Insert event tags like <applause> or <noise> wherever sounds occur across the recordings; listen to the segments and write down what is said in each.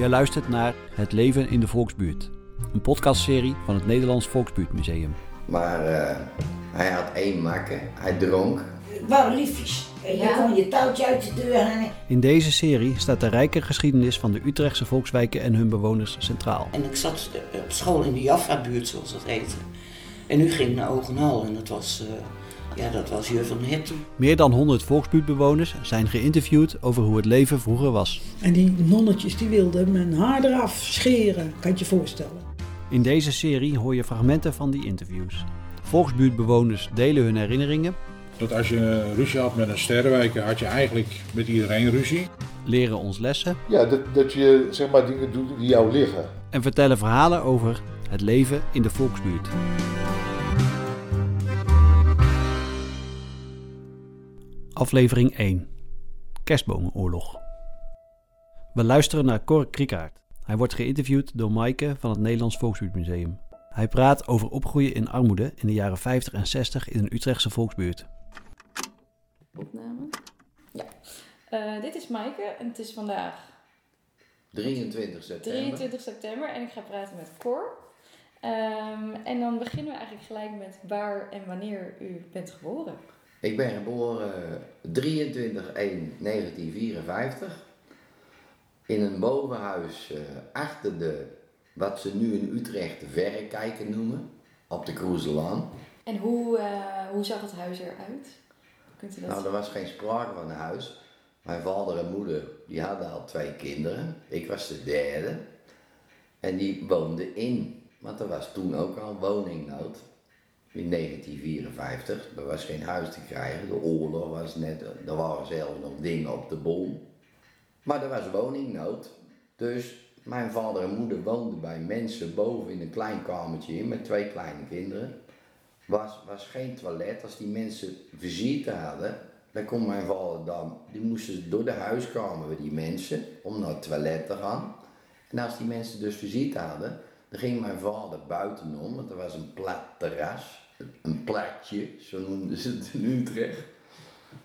Je luistert naar Het leven in de Volksbuurt. Een podcastserie van het Nederlands Volksbuurtmuseum. Maar eh, hij had één makker, hij dronk. Waren liefjes. En je Ja. kon je touwtje uit de deur hangen. In deze serie staat de rijke geschiedenis van de Utrechtse volkswijken en hun bewoners centraal. En ik zat eh, op school in de Jaffa-buurt, zoals dat heette. En nu ging ik naar Ogenhal en dat was, eh, ja, dat was Jur van Herten. Meer dan 100 volksbuurtbewoners zijn geïnterviewd over hoe het leven vroeger was. En die nonnetjes die wilden mijn haar eraf scheren, kan je je voorstellen. In deze serie hoor je fragmenten van die interviews. Volksbuurtbewoners delen hun herinneringen, Dat als je ruzie had met een sterrenwijker, had je eigenlijk met iedereen ruzie. leren ons lessen Ja, dat, dat je zeg maar dingen doet die jou liggen. en vertellen verhalen over het leven in de volksbuurt. Aflevering 1. Kerstbomenoorlog. We luisteren naar Cor Kriekaert. Hij wordt geïnterviewd door Maaike van het Nederlands Volksbuurtmuseum. Hij praat over opgroeien in armoede in de jaren 50 en 60 in een Utrechtse volksbuurt. Opname. Ja. Eh, dit is Maaike en het is vandaag 23 september. 23 september en ik ga praten met Cor. Ehm, en dan beginnen we eigenlijk gelijk met waar en wanneer u bent geboren. Ik ben geboren 23-1-1954 in een bovenhuis eh, achter de, wat ze nu in Utrecht de verrekijker noemen, op de Kroeselaan. En hoe, eh, hoe zag het huis eruit? Kunt u dat Nou, er was geen sprake van een huis. Mijn vader en moeder die hadden al twee kinderen. Ik was de derde. En die woonden in. Want er was toen ook al woningnood. In 1954. Er was geen huis te krijgen. De oorlog was net. Er waren zelfs nog dingen op de bom. Maar er was woningnood. Dus mijn vader en moeder woonden bij mensen boven in een klein kamertje met twee kleine kinderen was, was geen toilet. Als die mensen visite hadden, dan kon mijn vader dan, die moesten door de huiskamer die mensen om naar het toilet te gaan. En als die mensen dus visite hadden, dan ging mijn vader buitenom, want er was een plat terras, een platje, zo noemden ze het in Utrecht.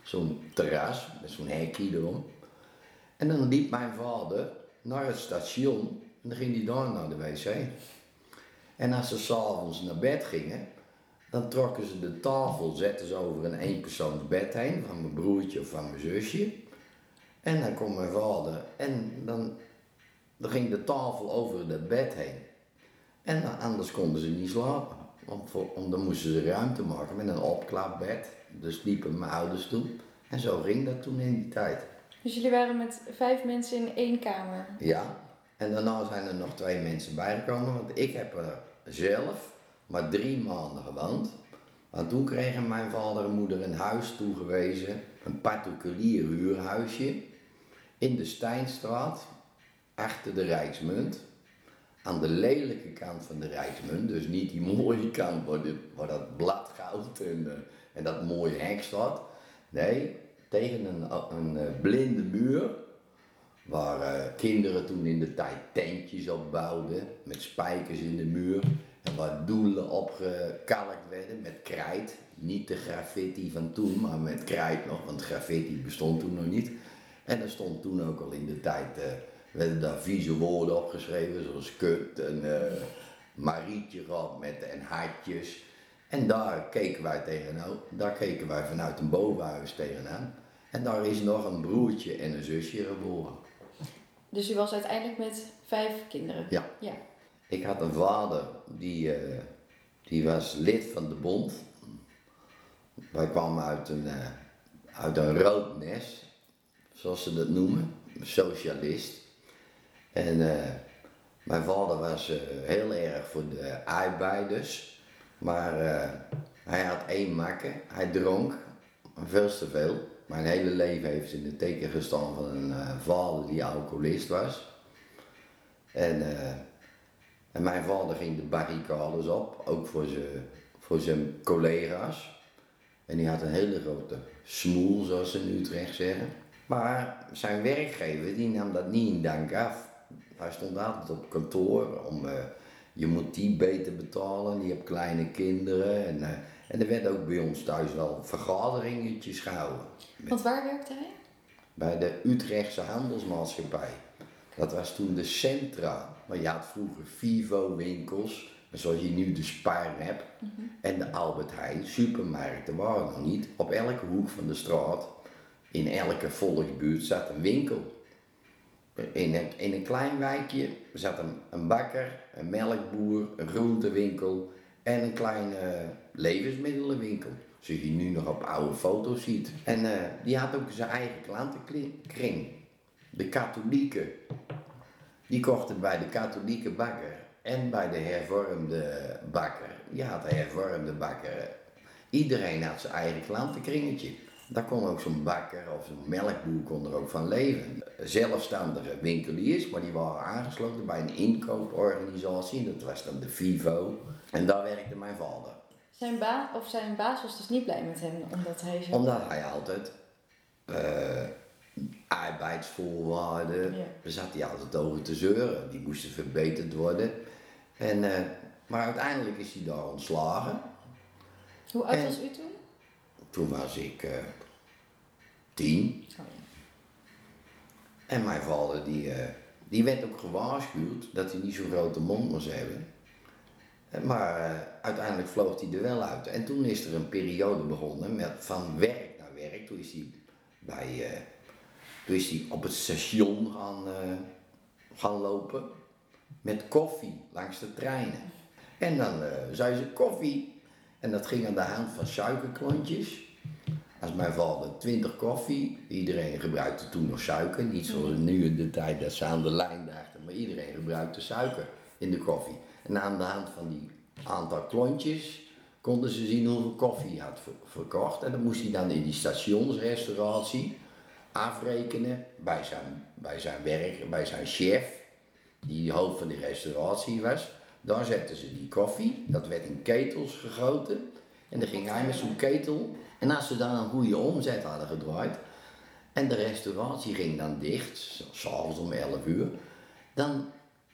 Zo'n terras met zo'n hekje erom. En dan liep mijn vader naar het station en dan ging hij daar naar de wc. En als ze s'avonds naar bed gingen, dan trokken ze de tafel, zetten ze over een eenpersoonsbed heen, van mijn broertje of van mijn zusje. En dan kwam mijn vader en dan, dan ging de tafel over het bed heen. En dan, anders konden ze niet slapen. Want, voor, want dan moesten ze ruimte maken met een opklapbed. Dus liepen mijn ouders toen. En zo ging dat toen in die tijd. Dus jullie waren met vijf mensen in één kamer. Ja, en daarna zijn er nog twee mensen bijgekomen, want ik heb er zelf maar drie maanden gewoond. Want toen kregen mijn vader en moeder een huis toegewezen, een particulier huurhuisje, in de Steinstraat, achter de Rijksmunt. Aan de lelijke kant van de Rijksmunt, dus niet die mooie kant waar, waar dat bladgoud en, eh, en dat mooie hek staat. Nee, tegen een, een eh, blinde muur Waar eh, kinderen toen in de tijd tentjes opbouwden met spijkers in de muur. En waar doelen opgekalkt werden met krijt. Niet de graffiti van toen, maar met krijt nog, want graffiti bestond toen nog niet. En er stond toen ook al in de tijd, eh, werden daar vieze woorden opgeschreven, zoals kut en eh, marietje gehad met en hartjes. En daar keken wij tegenaan, daar keken wij vanuit een bovenhuis tegenaan. En daar is nog een broertje en een zusje geboren. Dus u was uiteindelijk met vijf kinderen. Ja. Ja. Ik had een vader die, eh, die was lid van de bond. Wij kwamen uit een, eh, uit een rood nest, zoals ze dat noemen, socialist. En eh, mijn vader was eh, heel erg voor de arbeiders, maar eh, hij had één makker, hij dronk, veel te veel. Mijn hele leven heeft in het teken gestaan van een vader die alcoholist was. En, en mijn vader ging de barricades op, ook voor zijn, voor collega's. En die had een hele grote smoel, zoals ze in Utrecht zeggen. Maar zijn werkgever die nam dat niet in dank af. Hij stond altijd op kantoor om, eh, je moet die beter betalen, die hebt kleine kinderen. En, eh, en er werd ook bij ons thuis wel vergaderingetjes gehouden. Want waar werkte hij? Bij de Utrechtse Handelsmaatschappij. Dat was toen de Centra. Maar je had vroeger Vivo-winkels, zoals je nu de Spar hebt. En de Albert Heijn, supermarkten waren nog niet. Op elke hoek van de straat, in elke volksbuurt, zat een winkel. In een, een klein wijkje zat een, een bakker, een melkboer, een groentewinkel en een kleine levensmiddelenwinkel. Zoals je nu nog op oude foto's ziet. En eh, die had ook zijn eigen klantenkring. De katholieken. Die kochten bij de katholieke bakker en bij de hervormde bakker. Je had de hervormde bakker. Iedereen had zijn eigen klantenkringetje. Daar kon ook zo'n bakker of zo'n melkboer kon er ook van leven. Zelfstandige winkeliers, maar die waren aangesloten bij een inkooporganisatie. Dat was dan de Vivo. En daar werkte mijn vader. Zijn, ba of zijn baas was dus niet blij met hem, omdat hij zo... Omdat hij altijd eh, arbeidsvoorwaarden, Ja. daar zat hij altijd over te zeuren. Die moesten verbeterd worden. En, eh, maar uiteindelijk is hij daar ontslagen. Hoe oud En- was u toen? Toen was ik eh, tien. Oh, En mijn vader die, eh, die werd ook gewaarschuwd dat hij niet zo'n grote mond moest hebben. Eh, Maar uiteindelijk vloog hij er wel uit. En toen is er een periode begonnen met van werk naar werk. Toen is hij, bij, toen is hij op het station gaan, gaan lopen met koffie langs de treinen. En dan zei ze koffie. En dat ging aan de hand van suikerklontjes. Als mijn vader 20 koffie, iedereen gebruikte toen nog suiker. Niet zoals nu in de tijd dat ze aan de lijn dachten, maar iedereen gebruikte suiker in de koffie. En aan de hand van die aantal klontjes konden ze zien hoeveel koffie hij had ver- verkocht. En dan moest hij dan in die stationsrestauratie afrekenen bij zijn, bij zijn werk, bij zijn chef, die hoofd van die restauratie was. Daar zetten ze die koffie, dat werd in ketels gegoten. En dan ging hij met zo'n ketel. En als ze dan een goede omzet hadden gedraaid, en de restauratie ging dan dicht, s'avonds om 11 uur, dan,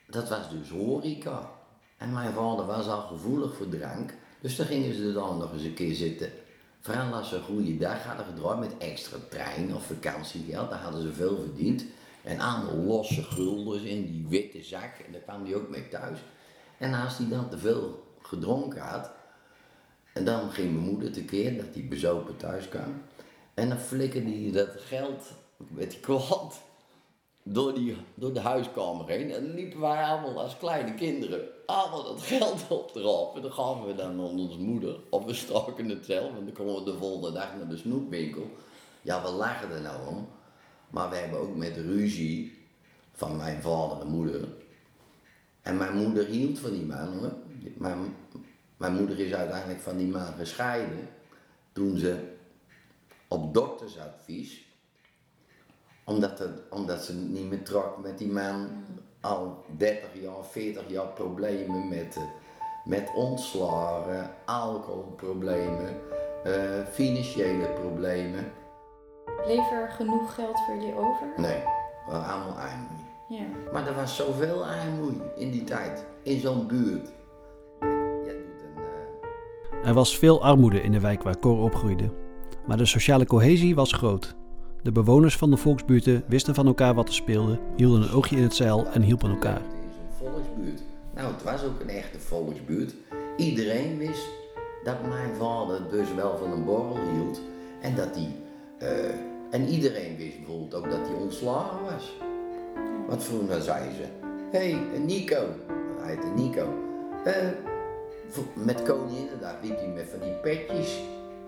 dat was dus horeca. En mijn vader was al gevoelig voor drank, dus dan gingen ze dan nog eens een keer zitten. Vooral als ze een goede dag hadden gedraaid met extra trein of vakantiegeld, dan hadden ze veel verdiend. En allemaal losse guldens in die witte zak, en daar kwam hij ook mee thuis. En als hij dan te veel gedronken had, en dan ging mijn moeder tekeer dat hij bezopen thuis kwam. En dan flikkerde hij dat geld met die kwant door, die, door de huiskamer heen. En dan liepen wij allemaal als kleine kinderen allemaal dat geld op erop. En dan gaven we dan aan onze moeder. Of we staken het zelf. En dan komen we de volgende dag naar de snoepwinkel. Ja, we lachen er nou om. Maar we hebben ook met ruzie van mijn vader en moeder. En mijn moeder hield van die man hoor. Mijn moeder is uiteindelijk van die man gescheiden. Toen ze op doktersadvies, omdat, het, omdat ze niet meer trok met die man, al 30 jaar, 40 jaar problemen met, eh, met ontslagen, alcoholproblemen, eh, financiële problemen. Bleef er genoeg geld voor jullie over? Nee, we allemaal armoede. Ja. Maar er was zoveel armoede in die tijd, in zo'n buurt. Er was veel armoede in de wijk waar Cor opgroeide. Maar de sociale cohesie was groot. De bewoners van de volksbuurten wisten van elkaar wat er speelde, hielden een oogje in het zeil en hielpen elkaar. Volksbuurt. Nou, het was ook een echte volksbuurt. Iedereen wist dat mijn vader dus wel van een borrel hield. En dat hij. eh, en iedereen wist bijvoorbeeld ook dat hij ontslagen was. Want vroeger zeiden ze: Hé, hey, Nico. Hij heette Nico. Eh, met Koninginnedag liep hij met van die petjes.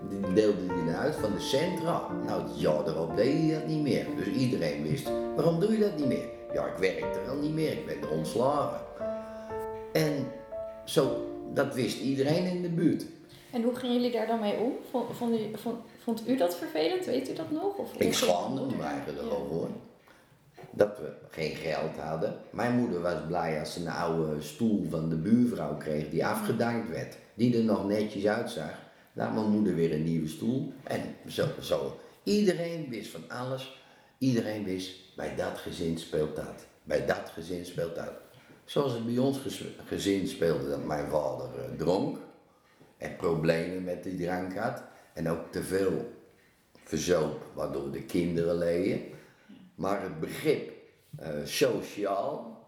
Die deelde hij uit van de centra. Nou, jaar erop deed hij dat niet meer. Dus iedereen wist, waarom doe je dat niet meer? Ja, ik werk er al niet meer, ik ben er ontslagen. En zo, dat wist iedereen in de buurt. En hoe gingen jullie daar dan mee om? Vond, vond, u, vond, vond u dat vervelend? Weet u dat nog? Of Ik schaamde me eigenlijk over. Dat we geen geld hadden. Mijn moeder was blij als ze een oude stoel van de buurvrouw kreeg die afgedankt werd. Die er nog netjes uitzag. Had mijn moeder weer een nieuwe stoel. En zo, zo. Iedereen wist van alles. Iedereen wist, bij dat gezin speelt dat. Bij dat gezin speelt dat. Zoals het bij ons gez- gezin speelde dat mijn vader eh, dronk. En problemen met die drank had. En ook te veel verzoop, waardoor de kinderen leden. Maar het begrip eh, sociaal.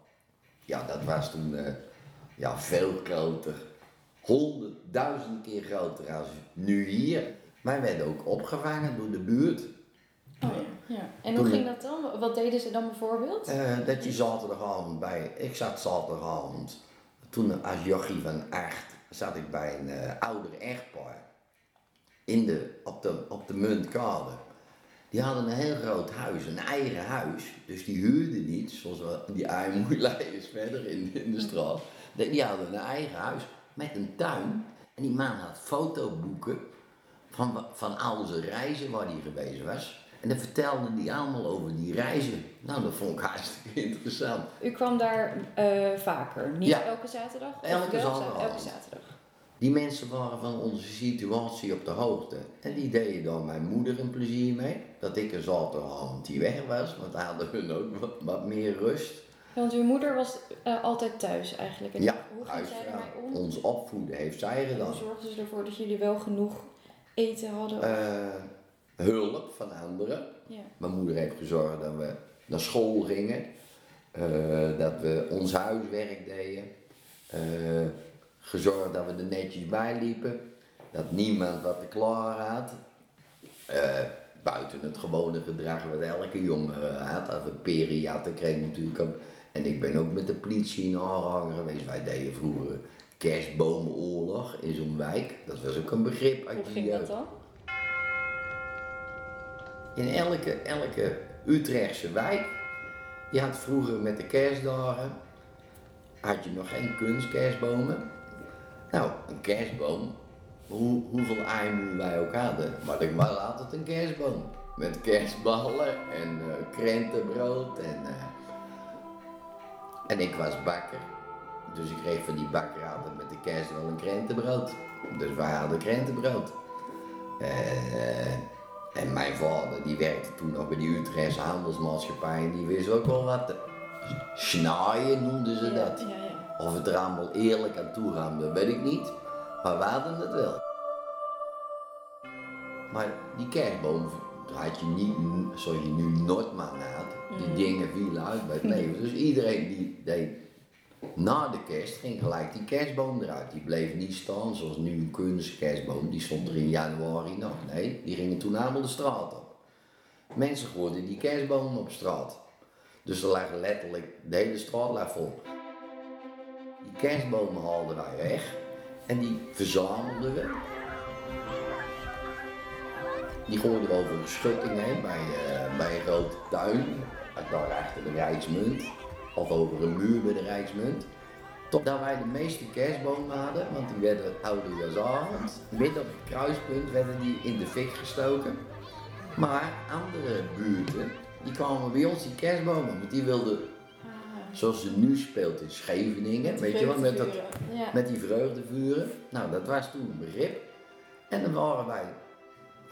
Ja, dat was toen eh, ja, veel groter. Honderdduizend keer groter als nu hier. Wij werden ook opgevangen door de buurt. Oh, ja. En hoe ging dat dan? Wat deden ze dan bijvoorbeeld? Eh, dat je zaterdagavond bij, ik zat zaterdagavond, toen als jochie van acht, zat ik bij een ouder echtpaar. In de, op, de, op de muntkade. Die hadden een heel groot huis, een eigen huis. Dus die huurden niet, zoals die <laughs> is verder in, in de straat. Die hadden een eigen huis met een tuin. En die man had fotoboeken van, van al zijn reizen waar hij geweest was. En dan vertelde hij allemaal over die reizen. Nou, dat vond ik hartstikke interessant. U kwam daar eh, vaker, niet Ja. elke zaterdag? Elke zaterdag. Elke zaterdag. Die mensen waren van onze situatie op de hoogte. En die deden dan mijn moeder een plezier mee. Dat ik een zaterdagavond hier weg was, want dan hadden hun ook wat, wat meer rust. Want uw moeder was eh, altijd thuis eigenlijk. En Ja, hoe ging zij ermee om? Ons opvoeden heeft zij gedaan. hoe zorgden ze ervoor dat jullie wel genoeg eten hadden? Eh, hulp van anderen. ja. Mijn moeder heeft gezorgd dat we naar school gingen. eh, dat we ons huiswerk deden. Gezorgd dat we er netjes bij liepen. Dat niemand wat te klaar had. Eh, buiten het gewone gedrag wat elke jongen had. Als we peren hadden, kreeg natuurlijk. En ik ben ook met de politie in aanhangen geweest. Wij deden vroeger kerstbomenoorlog in zo'n wijk. Dat was ook een begrip uit Hoe ging dat dan? In elke, elke Utrechtse wijk, je had vroeger met de kerstdagen, had je nog geen kunstkerstbomen. Nou, een kerstboom, hoe, hoeveel eieren wij ook hadden, maar er was altijd een kerstboom. Met kerstballen en eh krentenbrood en... eh, en ik was bakker, dus ik kreeg van die bakker altijd met de kerst wel een krentenbrood. Dus wij hadden krentenbrood. Eh, en mijn vader, die werkte toen nog bij die Utrechtse handelsmaatschappij en die wist ook wel wat. Snaaien noemden ze dat. Ja, ja. Of het er allemaal eerlijk aan toe gaan, dat weet ik niet. Maar we hadden het wel. Maar die kerstboom had je niet zoals je nu Noordman had. Die dingen vielen uit bij het leven. Dus iedereen die deed na de kerst ging gelijk die kerstboom eruit. Die bleef niet staan zoals nu een kunstkerstboom. Die stond er in januari nog. Nee, die gingen toen allemaal de straat op. Mensen gooiden die kerstboom op straat. Dus er lag letterlijk, de hele straat lag vol. Kerstbomen haalden wij weg en die verzamelden we. Die gooiden we over een schutting heen bij, eh, bij een grote tuin, daar achter de Rijksmunt, of over een muur bij de Rijksmunt. Totdat wij de meeste kerstbomen hadden, want die werden oudejaarsavond. Midden op het kruispunt werden die in de fik gestoken. Maar andere buurten, die kwamen bij ons die kerstbomen, want die wilden, zoals ze nu speelt in Scheveningen, weet je wel, met, dat. Ja. met die vreugdevuren. Nou, dat was toen een begrip. En dan waren wij,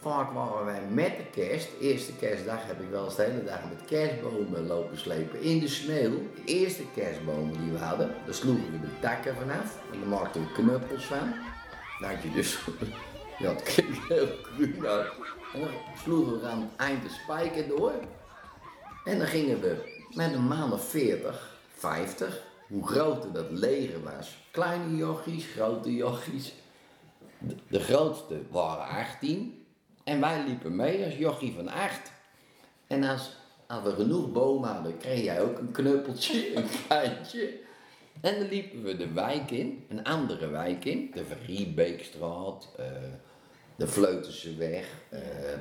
vaak waren wij met de kerst, eerste kerstdag heb ik wel eens de hele dag met kerstbomen lopen slepen in de sneeuw. De eerste kerstbomen die we hadden, daar sloegen we de takken vanaf en daar maakten we knuppels van. Dan had je dus, <laughs> ja het klinkt heel cru. En dan sloegen we aan het eind de spijker door. En dan gingen we met een maand of 40, 50, hoe groter dat leger was. Kleine jochies, grote jochies. De, de grootste waren 18. En wij liepen mee als jochie van 8. En als, als we genoeg bomen hadden, kreeg jij ook een knuppeltje, <laughs> een kleintje. En dan liepen we de wijk in, een andere wijk in. De Verriebeekstraat, eh de Vleutenseweg. eh, Ja.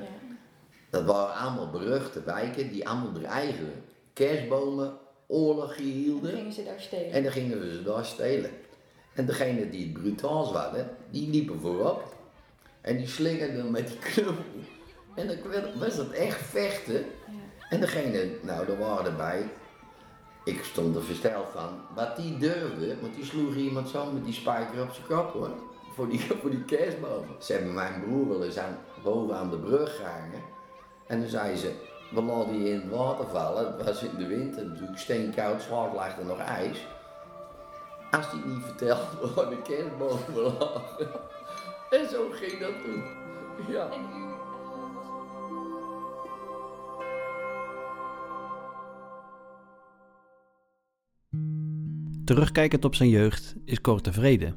dat waren allemaal beruchte wijken die allemaal hun eigen kerstbomen oorlog hielden. gingen ze daar stelen. En dan gingen we ze daar stelen. En degene die het brutaals hadden, die liepen voorop. En die slingerden met die knuppel. En dan was dat echt vechten. En degene, nou daar waren erbij, ik stond er versteld van, wat die durfde, want die sloeg iemand zo met die spijker op zijn kop hoor. Voor die, <laughs> voor die kerstboom. Ze hebben mijn broer wel eens aan, boven aan de brug gehangen. En dan zei ze, we laten je in het water vallen. Het was in de winter natuurlijk steenkoud, zwaar lag er nog ijs. Als die niet vertelde <laughs> waar de kerstbomen lagen. En zo ging dat toen. Ja. Terugkijkend op zijn jeugd is Cor tevreden.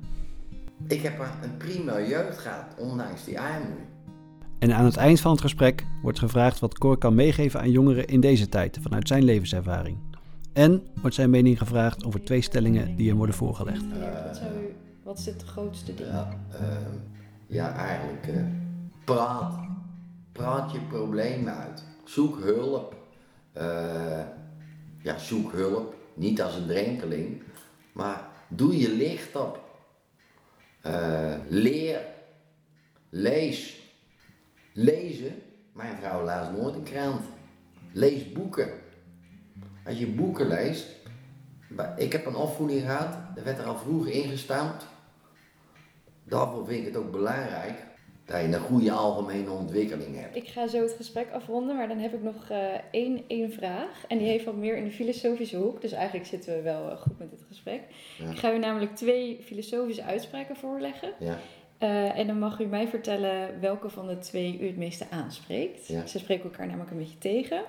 Ik heb een- een prima jeugd gehad, ondanks die armoede. En aan het eind van het gesprek wordt gevraagd wat Cor kan meegeven aan jongeren in deze tijd vanuit zijn levenservaring. En wordt zijn mening gevraagd over twee stellingen die hem worden voorgelegd. Wat, zou u, wat is het grootste ding? Ja, ehm, ja eigenlijk eh, praat. Praat je problemen uit. Zoek hulp. Eh, ja, zoek hulp. Niet als een drenkeling, maar doe je licht op. Eh, leer. Lees. Lezen. Mijn vrouw laat nooit een krant. Lees boeken. Als je boeken leest. Ik heb een opvoeding gehad, er werd er al vroeg ingestampt. Daarvoor vind ik het ook belangrijk dat je een goede algemene ontwikkeling hebt. Ik ga zo het gesprek afronden, maar dan heb ik nog eh, één, één vraag. En die heeft wat meer in de filosofische hoek. Dus eigenlijk zitten we wel eh, goed met dit gesprek. Ja. Ik ga u namelijk twee filosofische uitspraken voorleggen. Ja, Eh, en dan mag u mij vertellen welke van de twee u het meeste aanspreekt. Ja. Ze spreken elkaar namelijk een beetje tegen.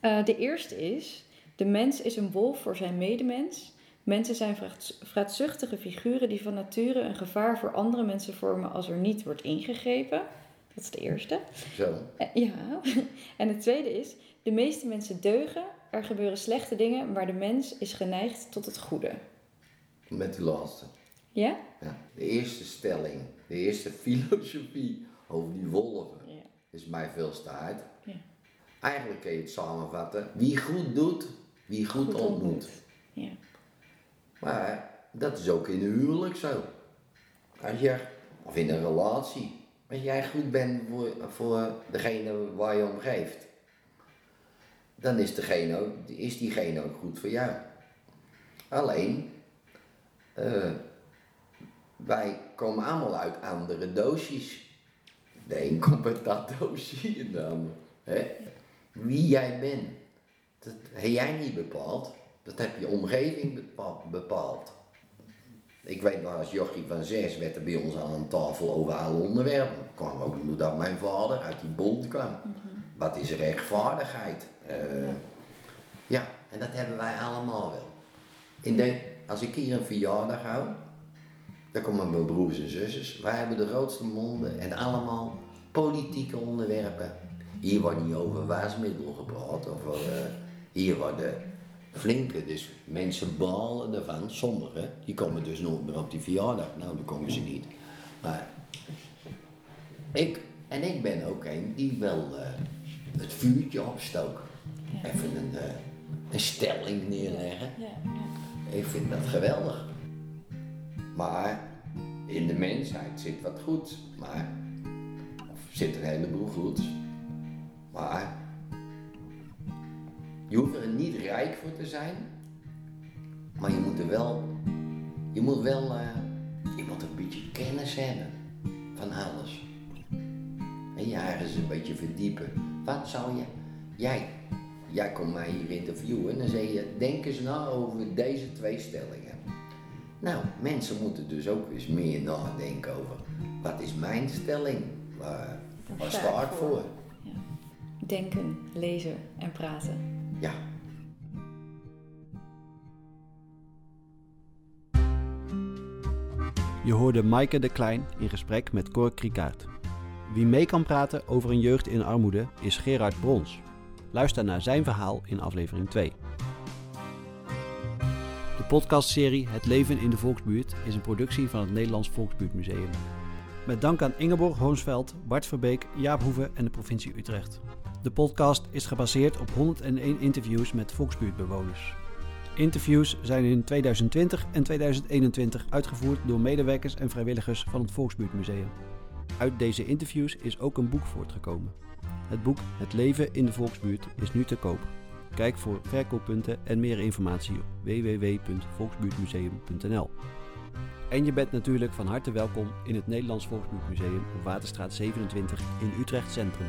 Eh, de eerste is: De mens is een wolf voor zijn medemens. Mensen zijn vraat- vraatzuchtige figuren die van nature een gevaar voor andere mensen vormen als er niet wordt ingegrepen. Dat is de eerste. zo. Eh, Ja. <laughs> En het tweede is: De meeste mensen deugen. Er gebeuren slechte dingen, maar de mens is geneigd tot het goede. Met die laatste. Ja? Ja. De eerste stelling, de eerste <laughs> filosofie over die wolven Ja. is mij veel te hard. Ja. Eigenlijk kun je het samenvatten. Wie goed doet, wie goed, ontmoet. Ja. Maar dat is ook in een huwelijk zo. Als je, of in een relatie, als jij goed bent voor, voor degene waar je om geeft, dan is, degene ook, is diegene ook goed voor jou. Alleen, eh, wij komen allemaal uit andere doosjes. De een komt uit dat doosje en de ander. Hè? Wie jij bent, dat heb jij niet bepaald. Dat heb je omgeving bepa- bepaald. Ik weet nog, als jochie van zes werd er bij ons aan een tafel over alle onderwerpen. kwam ook omdat mijn vader uit die bond kwam. Wat is rechtvaardigheid? Eh, ja, en dat hebben wij allemaal wel. In de, als ik hier een verjaardag hou, dan komen mijn broers en zusjes. Wij hebben de grootste monden en allemaal politieke onderwerpen. Hier wordt niet over wasmiddel gepraat, of eh, hier worden flinke, dus mensen balen ervan, sommigen, die komen dus nooit meer op die verjaardag. Nou, dan komen ze niet. Maar ik, en ik ben ook een die wel eh, het vuurtje opstoken. Even een, eh, een stelling neerleggen. Ja, ja. Ik vind dat geweldig. Maar in de mensheid zit wat goeds. Maar, of zit een heleboel goeds. Maar je hoeft er niet rijk voor te zijn. Maar je moet er wel, je moet wel, eh, je moet een beetje kennis hebben van alles. En je ergens een beetje verdiepen. Wat zou je, jij, jij komt mij hier interviewen en dan zeg je, denk eens na over deze twee stellingen. Nou, mensen moeten dus ook eens meer nadenken over, wat is mijn stelling? Waar, waar sta ik voor? Denken, lezen en praten. Ja, Je hoorde Maaike de Klein in gesprek met Cor Krikaert. Wie mee kan praten over een jeugd in armoede is Gerard Brons. Luister naar zijn verhaal in aflevering 2. De podcastserie Het leven in de volksbuurt is een productie van het Nederlands Volksbuurtmuseum. Met dank aan Ingeborg Hoonsveld, Bart Verbeek, Jaap Hoeve en de provincie Utrecht. De podcast is gebaseerd op 101 interviews met volksbuurtbewoners. Interviews zijn in 2020 en 2021 uitgevoerd door medewerkers en vrijwilligers van het Volksbuurtmuseum. Uit deze interviews is ook een boek voortgekomen. Het boek Het leven in de volksbuurt is nu te koop. Kijk voor verkooppunten en meer informatie op www.volksbuurtmuseum.nl. En je bent natuurlijk van harte welkom in het Nederlands Volksbuurtmuseum op Waterstraat 27 in Utrecht Centrum.